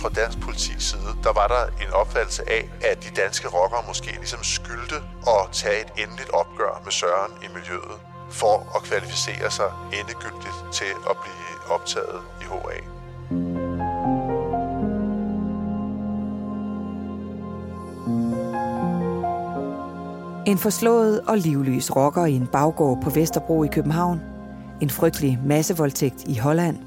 fra dansk politis side, der var der en opfattelse af, at de danske rockere måske ligesom skyldte at tage et endeligt opgør med Søren i miljøet, for at kvalificere sig endegyldigt til at blive optaget i HA. En forslået og livløs rocker i en baggård på Vesterbro i København. En frygtelig massevoldtægt i Holland.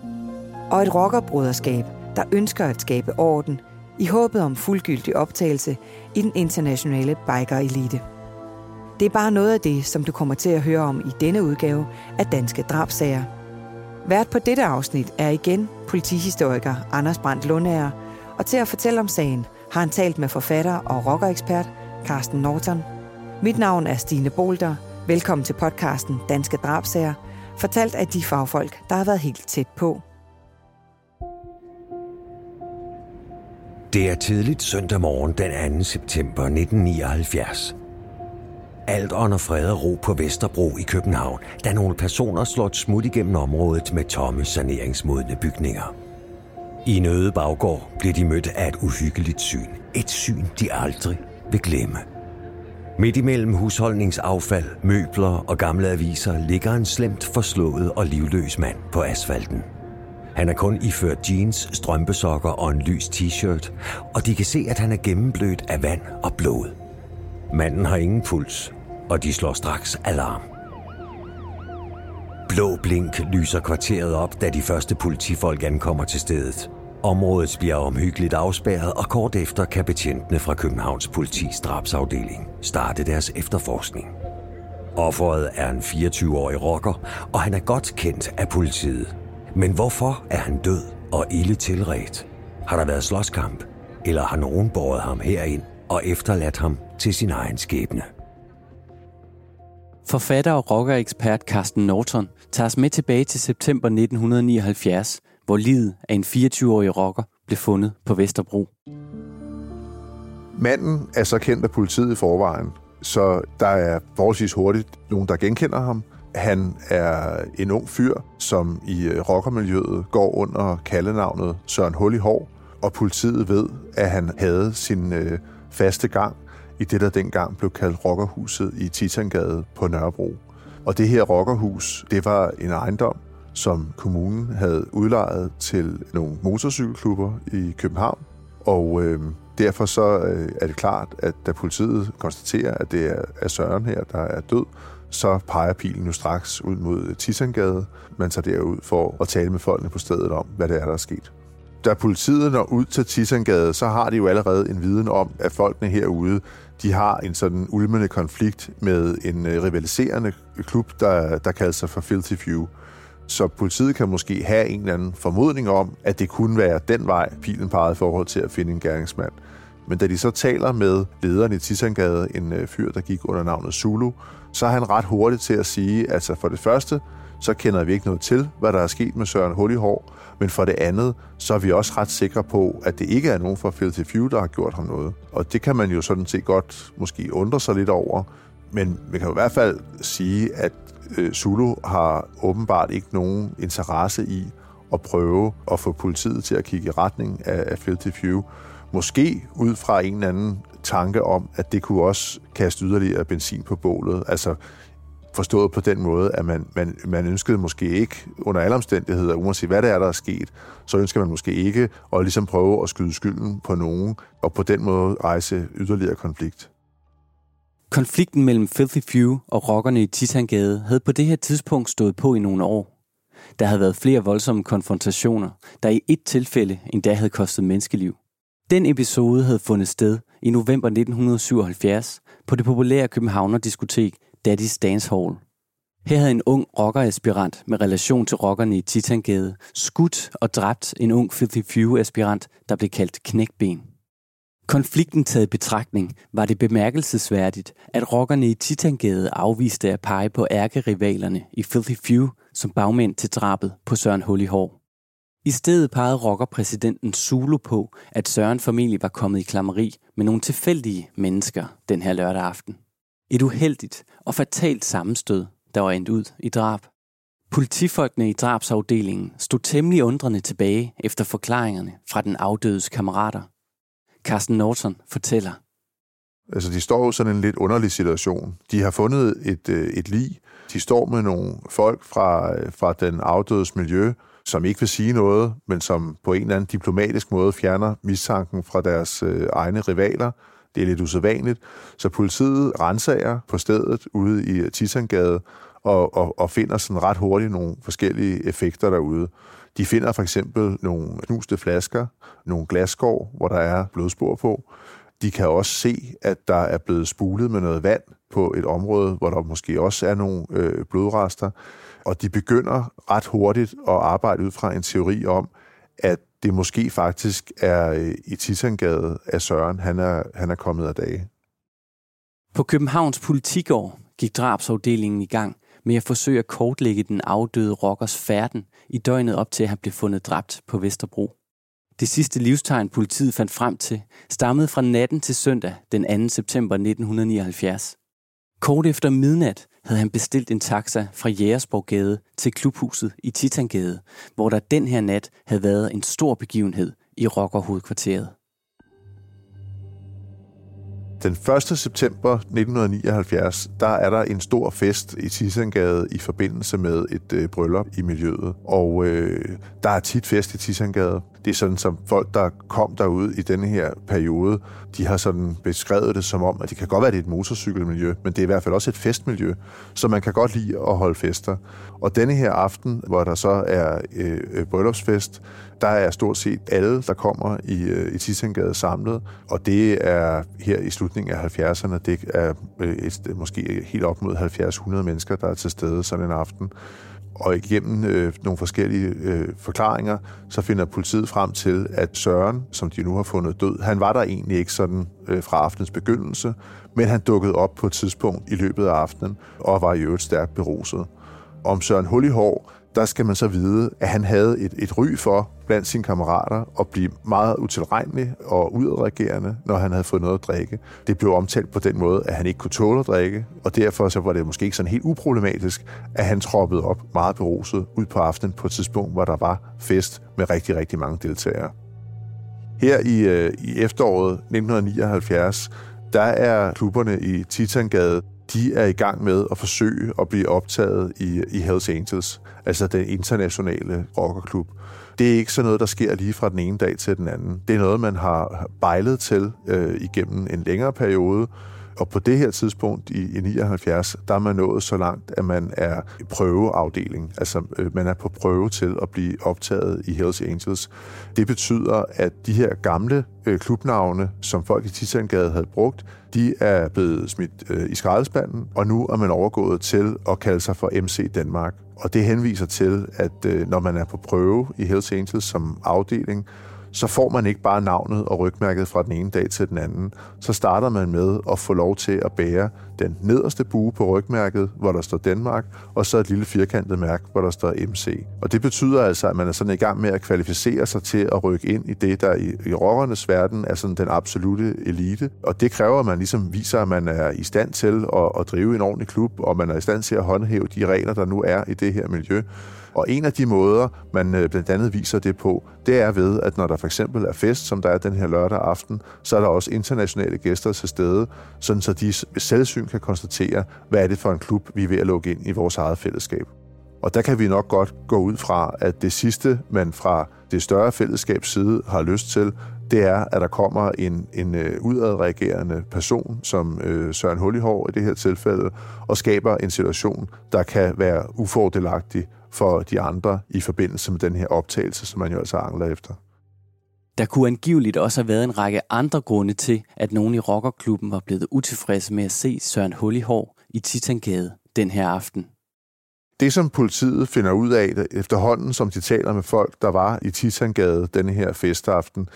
Og et rockerbruderskab, der ønsker at skabe orden i håbet om fuldgyldig optagelse i den internationale biker-elite. Det er bare noget af det, som du kommer til at høre om i denne udgave af Danske Drabsager. Vært på dette afsnit er igen politihistoriker Anders Brandt Lundager, og til at fortælle om sagen har han talt med forfatter og rockerekspert Carsten Norton – mit navn er Stine Bolter. Velkommen til podcasten Danske Drabsager, fortalt af de fagfolk, der har været helt tæt på. Det er tidligt søndag morgen den 2. september 1979. Alt ånder fred og ro på Vesterbro i København, da nogle personer slår et smut igennem området med tomme saneringsmodne bygninger. I en øde baggård bliver de mødt af et uhyggeligt syn. Et syn, de aldrig vil glemme. Midt imellem husholdningsaffald, møbler og gamle aviser ligger en slemt forslået og livløs mand på asfalten. Han er kun iført jeans, strømpesokker og en lys t-shirt, og de kan se, at han er gennemblødt af vand og blod. Manden har ingen puls, og de slår straks alarm. Blå blink lyser kvarteret op, da de første politifolk ankommer til stedet. Området bliver omhyggeligt afspærret, og kort efter kan betjentene fra Københavns politis drabsafdeling starte deres efterforskning. Offeret er en 24-årig rocker, og han er godt kendt af politiet. Men hvorfor er han død og ille tilret? Har der været slåskamp? Eller har nogen båret ham herind og efterladt ham til sin egen skæbne? Forfatter og rockerekspert Carsten Norton tager os med tilbage til september 1979, hvor livet af en 24-årig rocker blev fundet på Vesterbro. Manden er så kendt af politiet i forvejen, så der er forholdsvis hurtigt nogen, der genkender ham. Han er en ung fyr, som i øh, rockermiljøet går under kaldenavnet Søren Hul i Hår, og politiet ved, at han havde sin øh, faste gang i det, der dengang blev kaldt Rockerhuset i Titangade på Nørrebro. Og det her rockerhus, det var en ejendom, som kommunen havde udlejet til nogle motorcykelklubber i København. Og øh, derfor så øh, er det klart, at da politiet konstaterer, at det er, er Søren her, der er død, så peger pilen jo straks ud mod Tissangade. Man tager derud for at tale med folkene på stedet om, hvad det er, der er sket. Da politiet når ud til Tissangade, så har de jo allerede en viden om, at folkene herude, de har en sådan ulmende konflikt med en øh, rivaliserende klub, der, der kalder sig for Filthy Few. Så politiet kan måske have en eller anden formodning om, at det kunne være den vej, pilen pegede i forhold til at finde en gerningsmand. Men da de så taler med lederen i Tissangade, en øh, fyr, der gik under navnet Zulu, så er han ret hurtig til at sige, altså for det første, så kender vi ikke noget til, hvad der er sket med Søren Hullihår, men for det andet, så er vi også ret sikre på, at det ikke er nogen fra Filthy Few, der har gjort ham noget. Og det kan man jo sådan set godt måske undre sig lidt over, men vi kan jo i hvert fald sige, at øh, Zulu har åbenbart ikke nogen interesse i at prøve at få politiet til at kigge i retning af, af Filthy Few. Måske ud fra en eller anden tanke om, at det kunne også kaste yderligere benzin på bålet. Altså forstået på den måde, at man, man, man ønskede måske ikke under alle omstændigheder, uanset hvad det er, der er sket, så ønsker man måske ikke at ligesom prøve at skyde skylden på nogen, og på den måde rejse yderligere konflikt. Konflikten mellem Filthy Few og rockerne i Titangade havde på det her tidspunkt stået på i nogle år. Der havde været flere voldsomme konfrontationer, der i et tilfælde endda havde kostet menneskeliv. Den episode havde fundet sted i november 1977 på det populære Københavner diskotek Daddy's Dance Hall. Her havde en ung rockeraspirant med relation til rockerne i Titangade skudt og dræbt en ung Filthy Few-aspirant, der blev kaldt Knækben. Konflikten taget i betragtning var det bemærkelsesværdigt, at rockerne i Titangade afviste at pege på ærkerivalerne i Filthy Few som bagmænd til drabet på Søren Hul i Hår. I stedet pegede rockerpræsidenten Zulu på, at Søren familie var kommet i klammeri med nogle tilfældige mennesker den her lørdag aften. Et uheldigt og fatalt sammenstød, der var endt ud i drab. Politifolkene i drabsafdelingen stod temmelig undrende tilbage efter forklaringerne fra den afdødes kammerater. Carsten Norton fortæller. Altså, de står jo sådan en lidt underlig situation. De har fundet et, øh, et lig. De står med nogle folk fra, øh, fra den afdødes miljø, som ikke vil sige noget, men som på en eller anden diplomatisk måde fjerner mistanken fra deres øh, egne rivaler. Det er lidt usædvanligt. Så politiet renser på stedet ude i øh, Titangade og, og, og finder sådan ret hurtigt nogle forskellige effekter derude. De finder for eksempel nogle knuste flasker, nogle glasskår, hvor der er blodspor på. De kan også se, at der er blevet spulet med noget vand på et område, hvor der måske også er nogle øh, blodrester. Og de begynder ret hurtigt at arbejde ud fra en teori om, at det måske faktisk er øh, i Titangade, at Søren han er, han er kommet af dage. På Københavns politigård gik drabsafdelingen i gang med at forsøge at kortlægge den afdøde rockers færden i døgnet op til, at han blev fundet dræbt på Vesterbro. Det sidste livstegn, politiet fandt frem til, stammede fra natten til søndag den 2. september 1979. Kort efter midnat havde han bestilt en taxa fra Jægersborggade til klubhuset i Titangade, hvor der den her nat havde været en stor begivenhed i rockerhovedkvarteret. Den 1. september 1979, der er der en stor fest i Tisangade i forbindelse med et øh, bryllup i miljøet. Og øh, der er tit fest i Tisangade. Det er sådan, som folk, der kom derud i denne her periode, de har sådan beskrevet det som om, at det kan godt være, at det er et motorcykelmiljø, men det er i hvert fald også et festmiljø, så man kan godt lide at holde fester. Og denne her aften, hvor der så er øh, øh bryllupsfest, der er stort set alle, der kommer i, øh, i Tissengade samlet, og det er her i slutningen af 70'erne, det er øh, et, måske helt op mod 70-100 mennesker, der er til stede sådan en aften og igennem øh, nogle forskellige øh, forklaringer, så finder politiet frem til, at Søren, som de nu har fundet død, han var der egentlig ikke sådan øh, fra aftens begyndelse, men han dukkede op på et tidspunkt i løbet af aftenen og var i øvrigt stærkt beruset. Om Søren Hullihår, der skal man så vide, at han havde et, et ry for blandt sine kammerater at blive meget utilregnelig og udadreagerende, når han havde fået noget at drikke. Det blev omtalt på den måde, at han ikke kunne tåle at drikke, og derfor så var det måske ikke sådan helt uproblematisk, at han troppede op meget beruset ud på aftenen på et tidspunkt, hvor der var fest med rigtig, rigtig mange deltagere. Her i, øh, i efteråret 1979, der er klubberne i Titangade de er i gang med at forsøge at blive optaget i, i Hells Angels, altså den internationale rockerklub. Det er ikke sådan noget, der sker lige fra den ene dag til den anden. Det er noget, man har bejlet til øh, igennem en længere periode, og på det her tidspunkt i, i 79, der er man nået så langt, at man er i prøveafdeling. Altså, øh, man er på prøve til at blive optaget i Hells Angels. Det betyder, at de her gamle øh, klubnavne, som folk i Titangade havde brugt, de er blevet smidt øh, i skraldespanden, og nu er man overgået til at kalde sig for MC Danmark. Og det henviser til, at øh, når man er på prøve i Hells Angels som afdeling, så får man ikke bare navnet og rygmærket fra den ene dag til den anden. Så starter man med at få lov til at bære den nederste bue på rygmærket, hvor der står Danmark, og så et lille firkantet mærke, hvor der står MC. Og det betyder altså, at man er sådan i gang med at kvalificere sig til at rykke ind i det, der i, i rockernes verden er sådan den absolute elite. Og det kræver, at man ligesom viser, at man er i stand til at, at drive en ordentlig klub, og man er i stand til at håndhæve de regler, der nu er i det her miljø. Og en af de måder, man øh, blandt andet viser det på, det er ved, at når der for eksempel er fest, som der er den her lørdag aften, så er der også internationale gæster til stede, sådan så de selvsyn kan konstatere, hvad er det for en klub, vi er ved at lukke ind i vores eget fællesskab. Og der kan vi nok godt gå ud fra, at det sidste, man fra det større fællesskabs side har lyst til, det er, at der kommer en, en øh, udadreagerende person, som øh, Søren Hullihår i det her tilfælde, og skaber en situation, der kan være ufordelagtig for de andre i forbindelse med den her optagelse, som man jo altså angler efter. Der kunne angiveligt også have været en række andre grunde til, at nogen i rockerklubben var blevet utilfredse med at se Søren Hullihår i Titangade den her aften. Det, som politiet finder ud af efterhånden, som de taler med folk, der var i Titangade denne her festaften,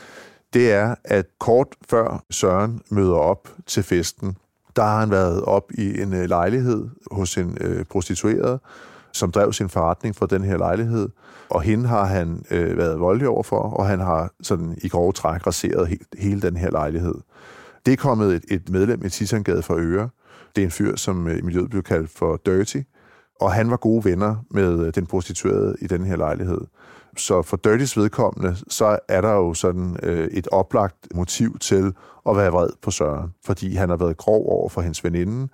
det er, at kort før Søren møder op til festen, der har han været op i en øh, lejlighed hos en øh, prostitueret, som drev sin forretning for den her lejlighed. Og hende har han øh, været voldelig overfor, og han har sådan i grove træk raseret helt, hele den her lejlighed. Det er kommet et, et medlem i Tisangade for Øre. Det er en fyr, som øh, i miljøet blev kaldt for Dirty. og han var gode venner med øh, den prostituerede i den her lejlighed. Så for Dirtys vedkommende, så er der jo sådan øh, et oplagt motiv til at være vred på Søren, fordi han har været grov over for hendes veninde,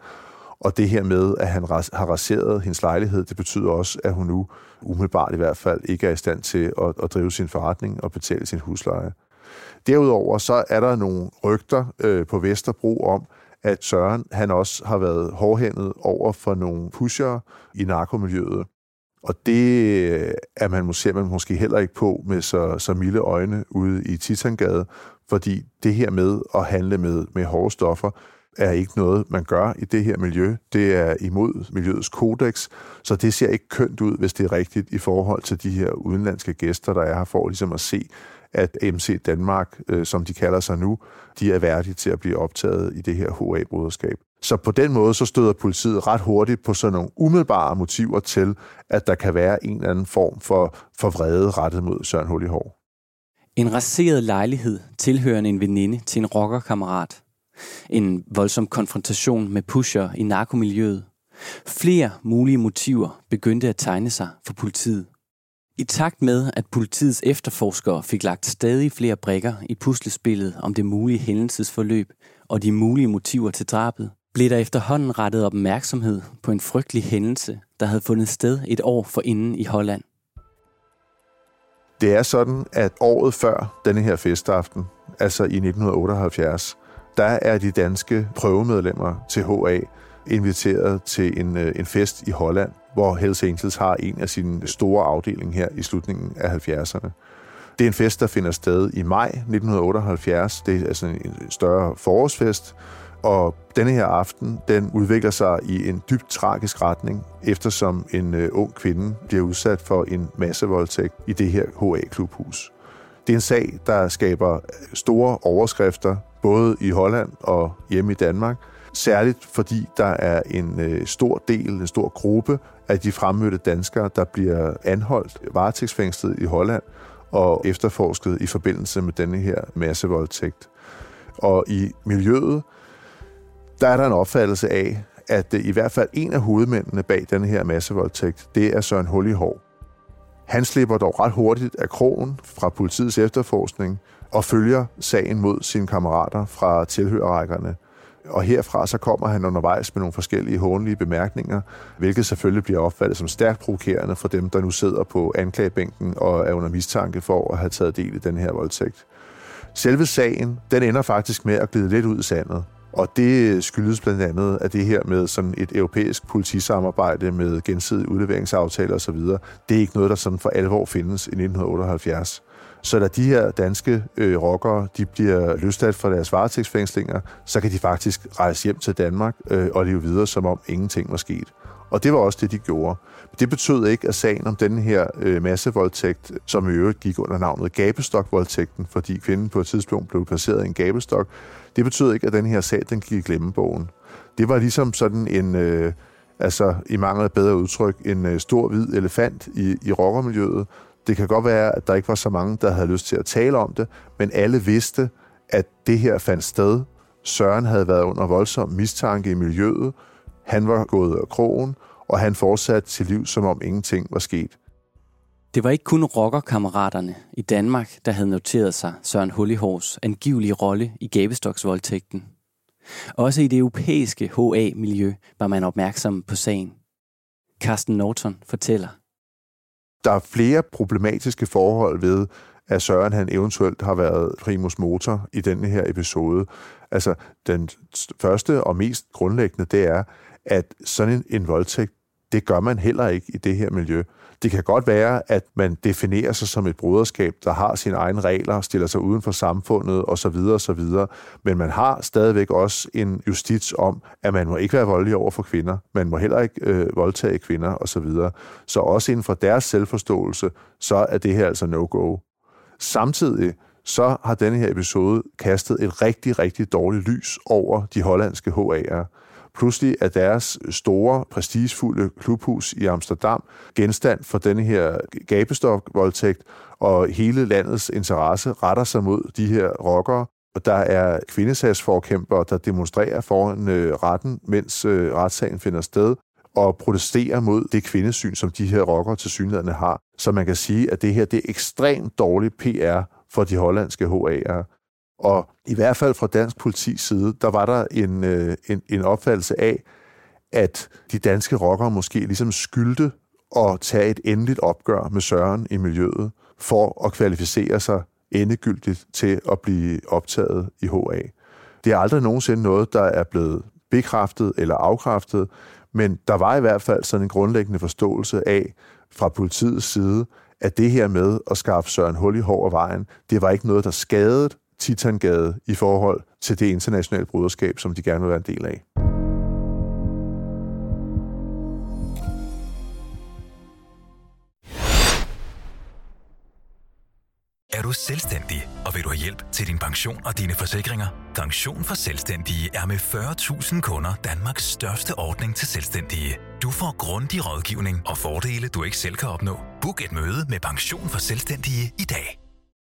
og det her med, at han har raseret hendes lejlighed, det betyder også, at hun nu umiddelbart i hvert fald ikke er i stand til at, at drive sin forretning og betale sin husleje. Derudover så er der nogle rygter øh, på Vesterbro om, at Søren han også har været hårdhændet over for nogle pusher i narkomiljøet. Og det øh, er man, måske, man måske heller ikke på med så, så milde øjne ude i Titangade, fordi det her med at handle med, med hårde stoffer, er ikke noget, man gør i det her miljø. Det er imod miljøets kodex, så det ser ikke kønt ud, hvis det er rigtigt i forhold til de her udenlandske gæster, der er her for ligesom at se, at MC Danmark, øh, som de kalder sig nu, de er værdige til at blive optaget i det her HA-broderskab. Så på den måde så støder politiet ret hurtigt på sådan nogle umiddelbare motiver til, at der kan være en eller anden form for, for vrede rettet mod Søren Hul i Hår. En raseret lejlighed tilhørende en veninde til en rockerkammerat. En voldsom konfrontation med pusher i narkomiljøet. Flere mulige motiver begyndte at tegne sig for politiet. I takt med, at politiets efterforskere fik lagt stadig flere brikker i puslespillet om det mulige hændelsesforløb og de mulige motiver til drabet, blev der efterhånden rettet opmærksomhed på en frygtelig hændelse, der havde fundet sted et år forinden i Holland. Det er sådan, at året før denne her festaften, altså i 1978, der er de danske prøvemedlemmer til HA inviteret til en, øh, en fest i Holland, hvor Hells Angels har en af sine store afdelinger her i slutningen af 70'erne. Det er en fest, der finder sted i maj 1978. Det er altså en større forårsfest, og denne her aften, den udvikler sig i en dybt tragisk retning, eftersom en øh, ung kvinde bliver udsat for en massevoldtægt i det her HA-klubhus. Det er en sag, der skaber store overskrifter, både i Holland og hjemme i Danmark, særligt fordi der er en øh, stor del, en stor gruppe af de fremmødte danskere, der bliver anholdt, varetægtsfængslet i Holland og efterforsket i forbindelse med denne her massevoldtægt. Og i miljøet, der er der en opfattelse af, at øh, i hvert fald en af hovedmændene bag denne her massevoldtægt, det er Søren Hullihår. Han slipper dog ret hurtigt af krogen fra politiets efterforskning og følger sagen mod sine kammerater fra tilhørerrækkerne. Og herfra så kommer han undervejs med nogle forskellige hånlige bemærkninger, hvilket selvfølgelig bliver opfattet som stærkt provokerende for dem, der nu sidder på anklagebænken og er under mistanke for at have taget del i den her voldtægt. Selve sagen, den ender faktisk med at glide lidt ud i sandet. Og det skyldes blandt andet, at det her med sådan et europæisk politisamarbejde med gensidige udleveringsaftaler osv., det er ikke noget, der sådan for alvor findes i 1978. Så da de her danske øh, rockere de bliver løsladt fra deres varetægtsfængslinger, så kan de faktisk rejse hjem til Danmark øh, og leve videre, som om ingenting var sket. Og det var også det, de gjorde. Det betød ikke, at sagen om den her øh, massevoldtægt, som i øvrigt gik under navnet gabestokvoldtægten, fordi kvinden på et tidspunkt blev placeret i en gabestok, det betød ikke, at den her sag, den gik i glemmebogen. Det var ligesom sådan en, øh, altså i mangel af bedre udtryk, en øh, stor hvid elefant i, i rockermiljøet. Det kan godt være, at der ikke var så mange, der havde lyst til at tale om det, men alle vidste, at det her fandt sted. Søren havde været under voldsom mistanke i miljøet. Han var gået af krogen, og han fortsatte til liv, som om ingenting var sket. Det var ikke kun rockerkammeraterne i Danmark, der havde noteret sig Søren Hullihors angivelige rolle i gabestoksvoldtægten. Også i det europæiske HA-miljø var man opmærksom på sagen. Carsten Norton fortæller. Der er flere problematiske forhold ved, at Søren han eventuelt har været primus motor i denne her episode. Altså, den første og mest grundlæggende, det er, at sådan en, en voldtægt, det gør man heller ikke i det her miljø. Det kan godt være, at man definerer sig som et broderskab, der har sine egne regler, stiller sig uden for samfundet osv. osv. Men man har stadigvæk også en justits om, at man må ikke være voldelig over for kvinder. Man må heller ikke øh, voldtage kvinder osv. Så, videre. så også inden for deres selvforståelse, så er det her altså no-go. Samtidig så har denne her episode kastet et rigtig, rigtig dårligt lys over de hollandske HA'er. Pludselig er deres store, prestigefulde klubhus i Amsterdam genstand for denne her gabestok-voldtægt, og hele landets interesse retter sig mod de her rockere. Og der er kvindesagsforkæmpere, der demonstrerer foran øh, retten, mens øh, retssagen finder sted. og protesterer mod det kvindesyn, som de her rockere til synligheden har. Så man kan sige, at det her det er ekstremt dårligt PR for de hollandske HA'ere. Og i hvert fald fra dansk politis side, der var der en, øh, en, en opfattelse af, at de danske rockere måske ligesom skyldte at tage et endeligt opgør med Søren i miljøet, for at kvalificere sig endegyldigt til at blive optaget i HA. Det er aldrig nogensinde noget, der er blevet bekræftet eller afkræftet, men der var i hvert fald sådan en grundlæggende forståelse af fra politiets side, at det her med at skaffe Søren hul i hår og vejen, det var ikke noget, der skadede Titangade i forhold til det internationale bruderskab, som de gerne vil være en del af. Er du selvstændig, og vil du have hjælp til din pension og dine forsikringer? Pension for Selvstændige er med 40.000 kunder Danmarks største ordning til selvstændige. Du får grundig rådgivning og fordele, du ikke selv kan opnå. Book et møde med Pension for Selvstændige i dag.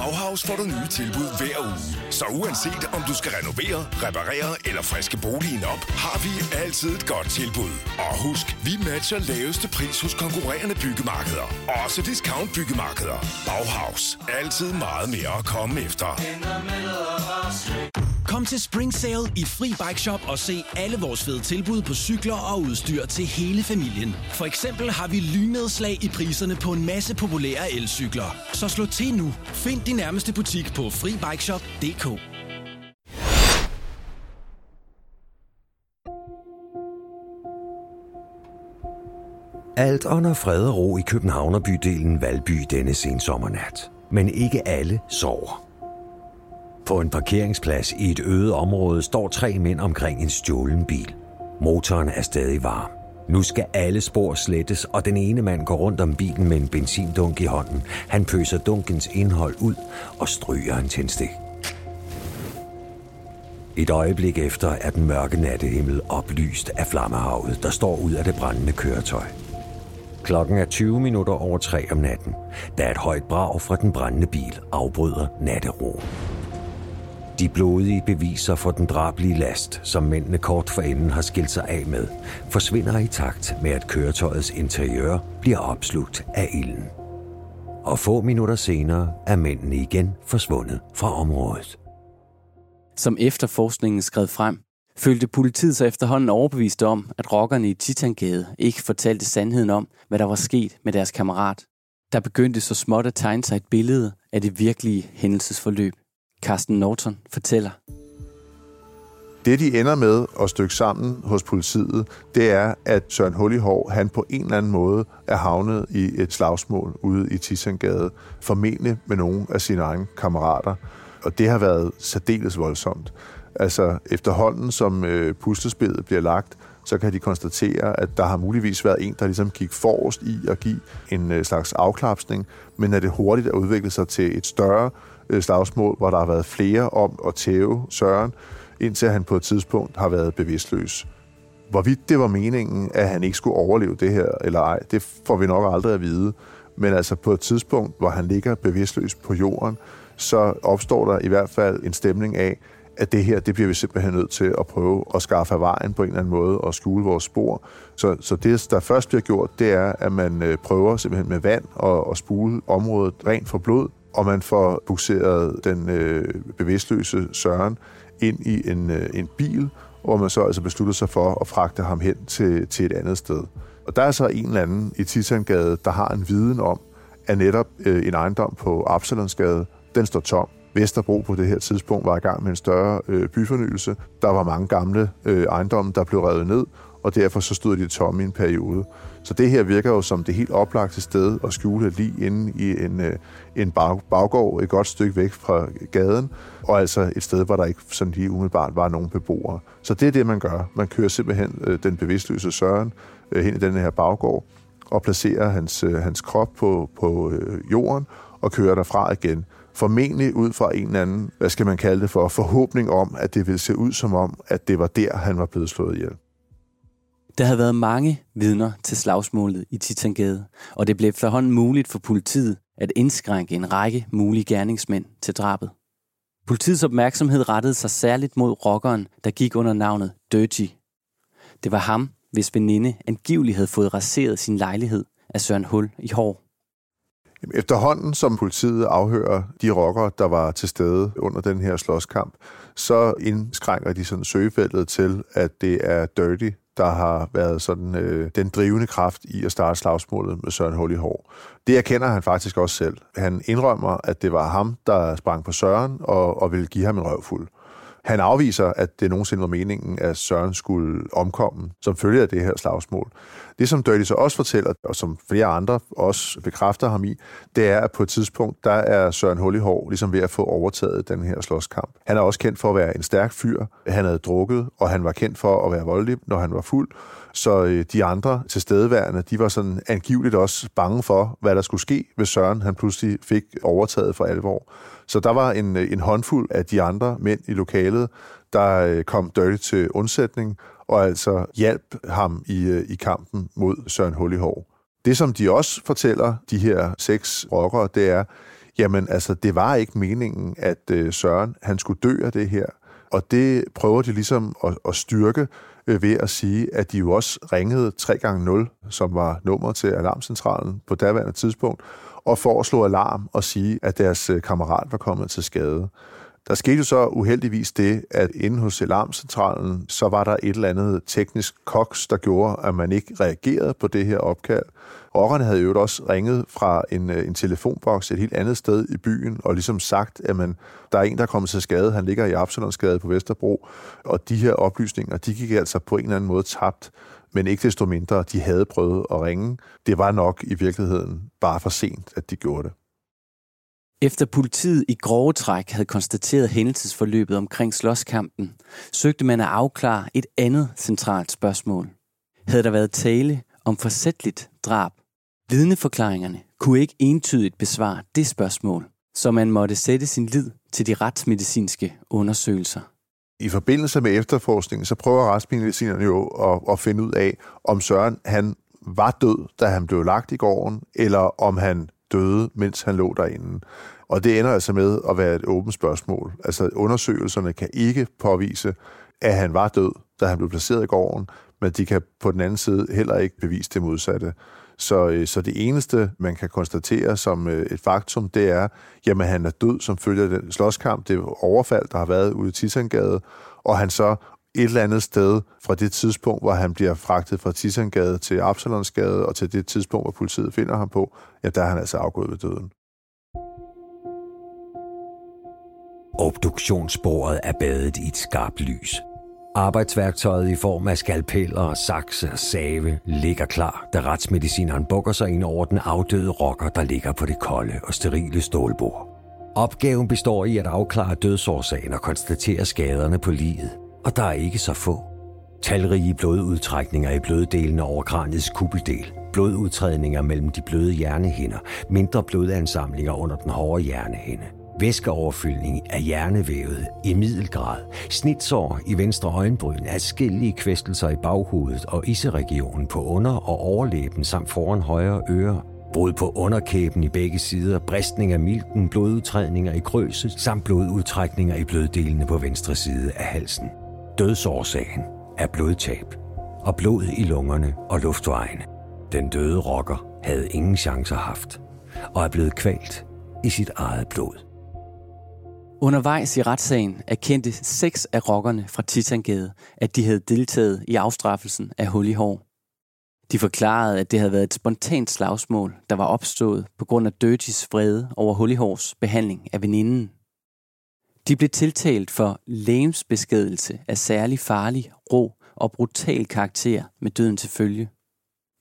Bauhaus får du nye tilbud hver uge. Så uanset om du skal renovere, reparere eller friske boligen op, har vi altid et godt tilbud. Og husk, vi matcher laveste pris hos konkurrerende byggemarkeder. Også discount byggemarkeder. Bauhaus. Altid meget mere at komme efter. Kom til Spring Sale i Fri Bike Shop og se alle vores fede tilbud på cykler og udstyr til hele familien. For eksempel har vi lynedslag i priserne på en masse populære elcykler. Så slå til nu. Find din nærmeste butik på FriBikeShop.dk. Alt under fred og ro i Københavnerbydelen Valby denne sensommernat. Men ikke alle sover. På en parkeringsplads i et øde område står tre mænd omkring en stjålen bil. Motoren er stadig varm. Nu skal alle spor slettes, og den ene mand går rundt om bilen med en benzindunk i hånden. Han pøser dunkens indhold ud og stryger en tændstik. Et øjeblik efter er den mørke nattehimmel oplyst af flammehavet, der står ud af det brændende køretøj. Klokken er 20 minutter over tre om natten, da et højt brag fra den brændende bil afbryder natteroen. De blodige beviser for den drablige last, som mændene kort forinden har skilt sig af med, forsvinder i takt med, at køretøjets interiør bliver opslugt af ilden. Og få minutter senere er mændene igen forsvundet fra området. Som efterforskningen skred frem, følte politiet sig efterhånden overbevist om, at rockerne i Titangade ikke fortalte sandheden om, hvad der var sket med deres kammerat. Der begyndte så småt at tegne sig et billede af det virkelige hændelsesforløb. Carsten Norton fortæller. Det, de ender med at stykke sammen hos politiet, det er, at Søren Hullihår, han på en eller anden måde er havnet i et slagsmål ude i Tissangade, formentlig med nogle af sine egne kammerater. Og det har været særdeles voldsomt. Altså efterhånden, som øh, puslespillet bliver lagt, så kan de konstatere, at der har muligvis været en, der ligesom gik forrest i at give en øh, slags afklapsning, men at det hurtigt er udviklet sig til et større Øh, slagsmål, hvor der har været flere om at tæve Søren, indtil han på et tidspunkt har været bevidstløs. Hvorvidt det var meningen, at han ikke skulle overleve det her eller ej, det får vi nok aldrig at vide. Men altså på et tidspunkt, hvor han ligger bevidstløs på jorden, så opstår der i hvert fald en stemning af, at det her, det bliver vi simpelthen nødt til at prøve at skaffe af vejen på en eller anden måde og skjule vores spor. Så, så det, der først bliver gjort, det er, at man øh, prøver simpelthen med vand og, og spule området rent for blod, og man får bukseret den øh, bevidstløse Søren ind i en, øh, en bil, hvor man så altså beslutter sig for at fragte ham hen til, til et andet sted. Og der er så en eller anden i Titangade, der har en viden om, at netop øh, en ejendom på Absalonsgade, den står tom. Vesterbro på det her tidspunkt var i gang med en større øh, byfornyelse. Der var mange gamle øh, ejendomme, der blev revet ned, og derfor så stod de tomme i en periode. Så det her virker jo som det helt oplagte sted at skjule lige inde i en, øh, en bag, baggård et godt stykke væk fra gaden, og altså et sted, hvor der ikke sådan lige umiddelbart var nogen beboere. Så det er det, man gør. Man kører simpelthen øh, den bevidstløse Søren øh, hen i den her baggård, og placerer hans, øh, hans krop på, på øh, jorden og kører derfra igen. Formentlig ud fra en eller anden, hvad skal man kalde det for, forhåbning om, at det ville se ud som om, at det var der, han var blevet slået ihjel. Der havde været mange vidner til slagsmålet i Titangade, og det blev efterhånden muligt for politiet at indskrænke en række mulige gerningsmænd til drabet. Politiets opmærksomhed rettede sig særligt mod rockeren, der gik under navnet Dirty. Det var ham, hvis veninde angiveligt havde fået raseret sin lejlighed af Søren Hul i hår. Efterhånden, som politiet afhører de rockere, der var til stede under den her slåskamp, så indskrænker de sådan søgefeltet til, at det er Dirty, der har været sådan øh, den drivende kraft i at starte slagsmålet med Søren Hul i hår. Det erkender han faktisk også selv. Han indrømmer, at det var ham, der sprang på Søren og, og ville give ham en røvfuld. Han afviser, at det nogensinde var meningen, at Søren skulle omkomme som følge af det her slagsmål. Det, som Dirty så også fortæller, og som flere andre også bekræfter ham i, det er, at på et tidspunkt, der er Søren Hullihår ligesom ved at få overtaget den her slåskamp. Han er også kendt for at være en stærk fyr. Han havde drukket, og han var kendt for at være voldelig, når han var fuld. Så øh, de andre tilstedeværende, de var sådan angiveligt også bange for, hvad der skulle ske, hvis Søren han pludselig fik overtaget for alvor. Så der var en, øh, en håndfuld af de andre mænd i lokalet, der øh, kom Dirty til undsætning, og altså hjalp ham i, øh, i kampen mod Søren Hullihår. Det, som de også fortæller, de her seks rockere, det er, jamen altså, det var ikke meningen, at Søren han skulle dø af det her. Og det prøver de ligesom at, at styrke ved at sige, at de jo også ringede 3x0, som var nummer til alarmcentralen på daværende tidspunkt, og for at slå alarm og sige, at deres øh, kammerat var kommet til skade. Der skete jo så uheldigvis det, at inde hos alarmcentralen, så var der et eller andet teknisk koks, der gjorde, at man ikke reagerede på det her opkald. Rockerne havde jo også ringet fra en, øh, en telefonboks et helt andet sted i byen, og ligesom sagt, at man, der er en, der er kommet til skade, han ligger i Absalonsgade på Vesterbro, og de her oplysninger, de gik altså på en eller anden måde tabt, men ikke desto mindre, de havde prøvet at ringe. Det var nok i virkeligheden bare for sent, at de gjorde det. Efter politiet i grove træk havde konstateret hændelsesforløbet omkring slåskampen, søgte man at afklare et andet centralt spørgsmål. Havde der været tale om forsætligt drab? Vidneforklaringerne kunne ikke entydigt besvare det spørgsmål, så man måtte sætte sin lid til de retsmedicinske undersøgelser. I forbindelse med efterforskningen, så prøver retsmedicinerne jo at, at finde ud af, om Søren han var død, da han blev lagt i gården, eller om han døde, mens han lå derinde. Og det ender altså med at være et åbent spørgsmål. Altså undersøgelserne kan ikke påvise, at han var død, da han blev placeret i gården, men de kan på den anden side heller ikke bevise det modsatte. Så, øh, så det eneste, man kan konstatere som øh, et faktum, det er, jamen han er død som følge af den slåskamp, det overfald, der har været ude i Tisangade, og han så et eller andet sted fra det tidspunkt, hvor han bliver fragtet fra Tisangade til Absalonsgade, og til det tidspunkt, hvor politiet finder ham på, ja, der er han altså afgået ved døden. Obduktionsbordet er badet i et skarpt lys. Arbejdsværktøjet i form af skalpeller, sakse og save ligger klar, da retsmedicineren bukker sig ind over den afdøde rocker, der ligger på det kolde og sterile stålbord. Opgaven består i at afklare dødsårsagen og konstatere skaderne på livet og der er ikke så få. Talrige blodudtrækninger i bløddelene over kraniets kuppeldel, blodudtrædninger mellem de bløde hjernehinder, mindre blodansamlinger under den hårde hjernehinde, væskeoverfyldning af hjernevævet i middelgrad, snitsår i venstre øjenbryn, adskillige kvæstelser i baghovedet og iseregionen på under- og overlæben samt foran højre øre, brud på underkæben i begge sider, bristning af milten, blodudtrædninger i krøset samt blodudtrækninger i bløddelene på venstre side af halsen. Dødsårsagen er blodtab og blod i lungerne og luftvejene. Den døde rocker havde ingen chancer haft og er blevet kvalt i sit eget blod. Undervejs i retssagen erkendte seks af rockerne fra Titangade, at de havde deltaget i afstraffelsen af hul i hår. De forklarede, at det havde været et spontant slagsmål, der var opstået på grund af Dirtys vrede over hul i hårs behandling af veninden. De blev tiltalt for lægemsbeskedelse af særlig farlig, rå og brutal karakter med døden til følge.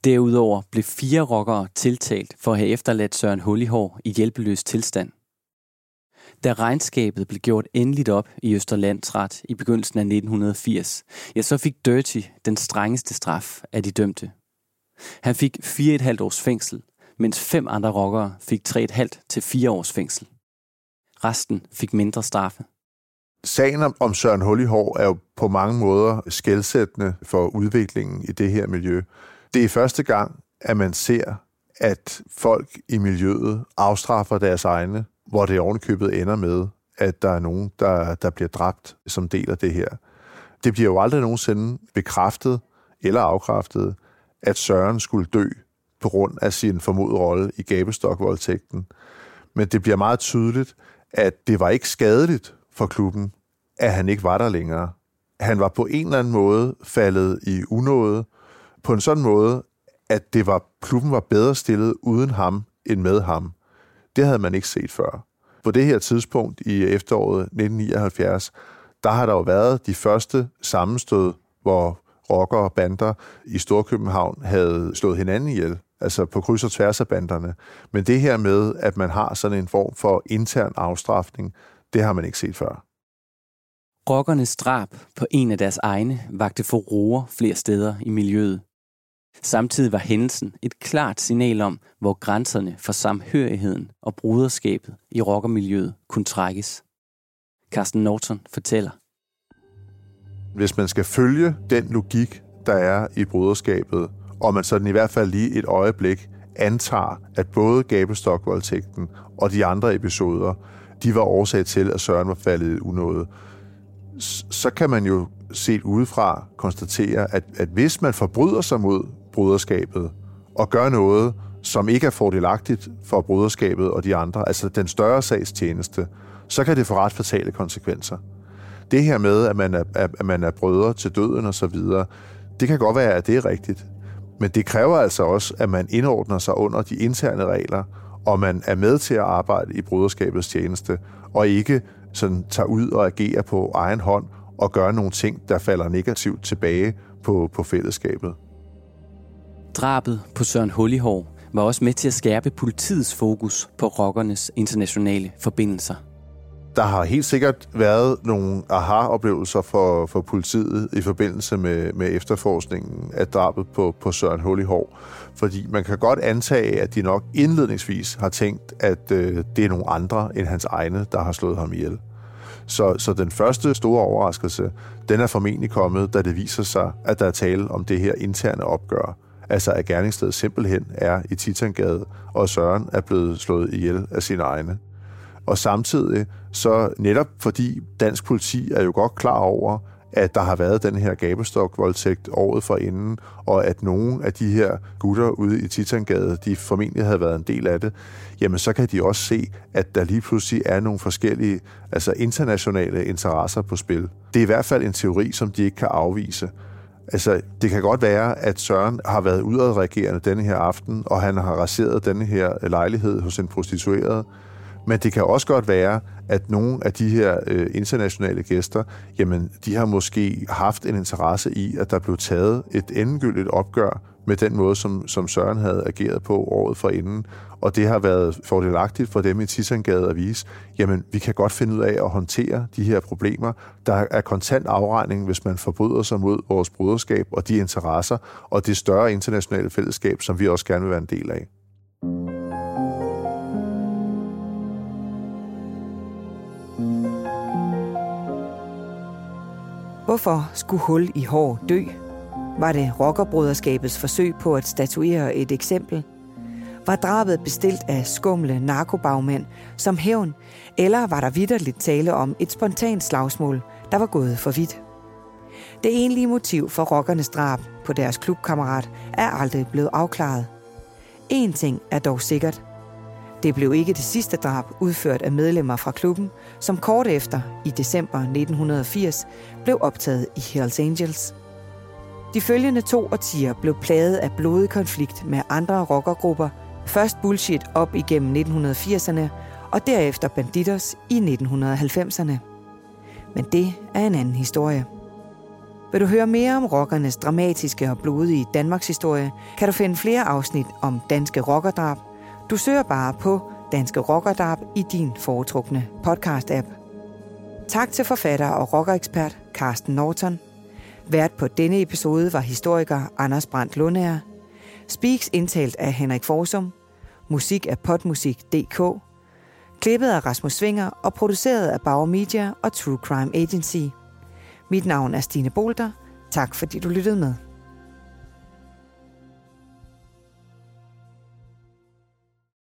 Derudover blev fire rockere tiltalt for at have efterladt Søren Hullihår i hjælpeløs tilstand. Da regnskabet blev gjort endeligt op i Østerlandsret i begyndelsen af 1980, ja, så fik Dirty den strengeste straf af de dømte. Han fik 4,5 års fængsel, mens fem andre rockere fik 3,5 til 4 års fængsel. Resten fik mindre straffe. Sagen om, om Søren Hullihår er jo på mange måder skældsættende for udviklingen i det her miljø. Det er første gang, at man ser, at folk i miljøet afstraffer deres egne, hvor det ovenkøbet ender med, at der er nogen, der, der bliver dræbt som del af det her. Det bliver jo aldrig nogensinde bekræftet eller afkræftet, at Søren skulle dø på grund af sin formodede rolle i gabestokvoldtægten. Men det bliver meget tydeligt, at det var ikke skadeligt for klubben, at han ikke var der længere. Han var på en eller anden måde faldet i unåde, på en sådan måde, at det var, klubben var bedre stillet uden ham end med ham. Det havde man ikke set før. På det her tidspunkt i efteråret 1979, der har der jo været de første sammenstød, hvor rockere og bander i Storkøbenhavn havde slået hinanden ihjel, altså på kryds og tværs af banderne. Men det her med, at man har sådan en form for intern afstraffning, det har man ikke set før. Rockernes drab på en af deres egne vagte for roer flere steder i miljøet. Samtidig var hændelsen et klart signal om, hvor grænserne for samhørigheden og bruderskabet i rockermiljøet kunne trækkes. Carsten Norton fortæller. Hvis man skal følge den logik, der er i bruderskabet, og man sådan i hvert fald lige et øjeblik antager, at både Gabestokvoldtægten og de andre episoder, de var årsag til, at Søren var faldet i unåde, så kan man jo set udefra konstatere, at, at hvis man forbryder sig mod bruderskabet og gør noget, som ikke er fordelagtigt for bruderskabet og de andre, altså den større sags tjeneste, så kan det få ret fatale konsekvenser. Det her med, at man er, at man er brødre til døden og så videre, det kan godt være, at det er rigtigt. Men det kræver altså også, at man indordner sig under de interne regler, og man er med til at arbejde i bruderskabets tjeneste, og ikke sådan tager ud og agerer på egen hånd og gør nogle ting, der falder negativt tilbage på, på fællesskabet. Drabet på Søren Hullihår var også med til at skærpe politiets fokus på rockernes internationale forbindelser. Der har helt sikkert været nogle aha-oplevelser for, for politiet i forbindelse med, med efterforskningen af drabet på, på Søren Hullihår. Fordi man kan godt antage, at de nok indledningsvis har tænkt, at øh, det er nogle andre end hans egne, der har slået ham ihjel. Så, så den første store overraskelse, den er formentlig kommet, da det viser sig, at der er tale om det her interne opgør. Altså at gerningsstedet simpelthen er i Titangade, og Søren er blevet slået ihjel af sine egne. Og samtidig, så netop fordi dansk politi er jo godt klar over, at der har været den her gabestok-voldtægt året for inden, og at nogle af de her gutter ude i Titangade, de formentlig havde været en del af det, jamen så kan de også se, at der lige pludselig er nogle forskellige, altså internationale interesser på spil. Det er i hvert fald en teori, som de ikke kan afvise. Altså, det kan godt være, at Søren har været udadreagerende denne her aften, og han har raseret denne her lejlighed hos en prostitueret, men det kan også godt være, at nogle af de her øh, internationale gæster, jamen, de har måske haft en interesse i, at der blev taget et endegyldigt opgør med den måde, som, som Søren havde ageret på året for inden. Og det har været fordelagtigt for dem i Tissangade at vise, jamen, vi kan godt finde ud af at håndtere de her problemer. Der er kontant afregning, hvis man forbryder sig mod vores broderskab og de interesser og det større internationale fællesskab, som vi også gerne vil være en del af. Hvorfor skulle hul i hår dø? Var det rockerbroderskabets forsøg på at statuere et eksempel? Var drabet bestilt af skumle narkobagmænd som hævn, eller var der vidderligt tale om et spontant slagsmål, der var gået for vidt? Det egentlige motiv for rockernes drab på deres klubkammerat er aldrig blevet afklaret. En ting er dog sikkert. Det blev ikke det sidste drab udført af medlemmer fra klubben, som kort efter, i december 1980, blev optaget i Hells Angels. De følgende to årtier blev plaget af blodig konflikt med andre rockergrupper, først Bullshit op igennem 1980'erne, og derefter Banditos i 1990'erne. Men det er en anden historie. Vil du høre mere om rockernes dramatiske og blodige Danmarks historie, kan du finde flere afsnit om danske rockerdrab. Du søger bare på Danske Rockerdab i din foretrukne podcast-app. Tak til forfatter og rockerekspert Carsten Norton. Vært på denne episode var historiker Anders Brandt Lundager. Speaks indtalt af Henrik Forsum. Musik af potmusik.dk. Klippet af Rasmus Svinger og produceret af Bauer Media og True Crime Agency. Mit navn er Stine Bolter. Tak fordi du lyttede med.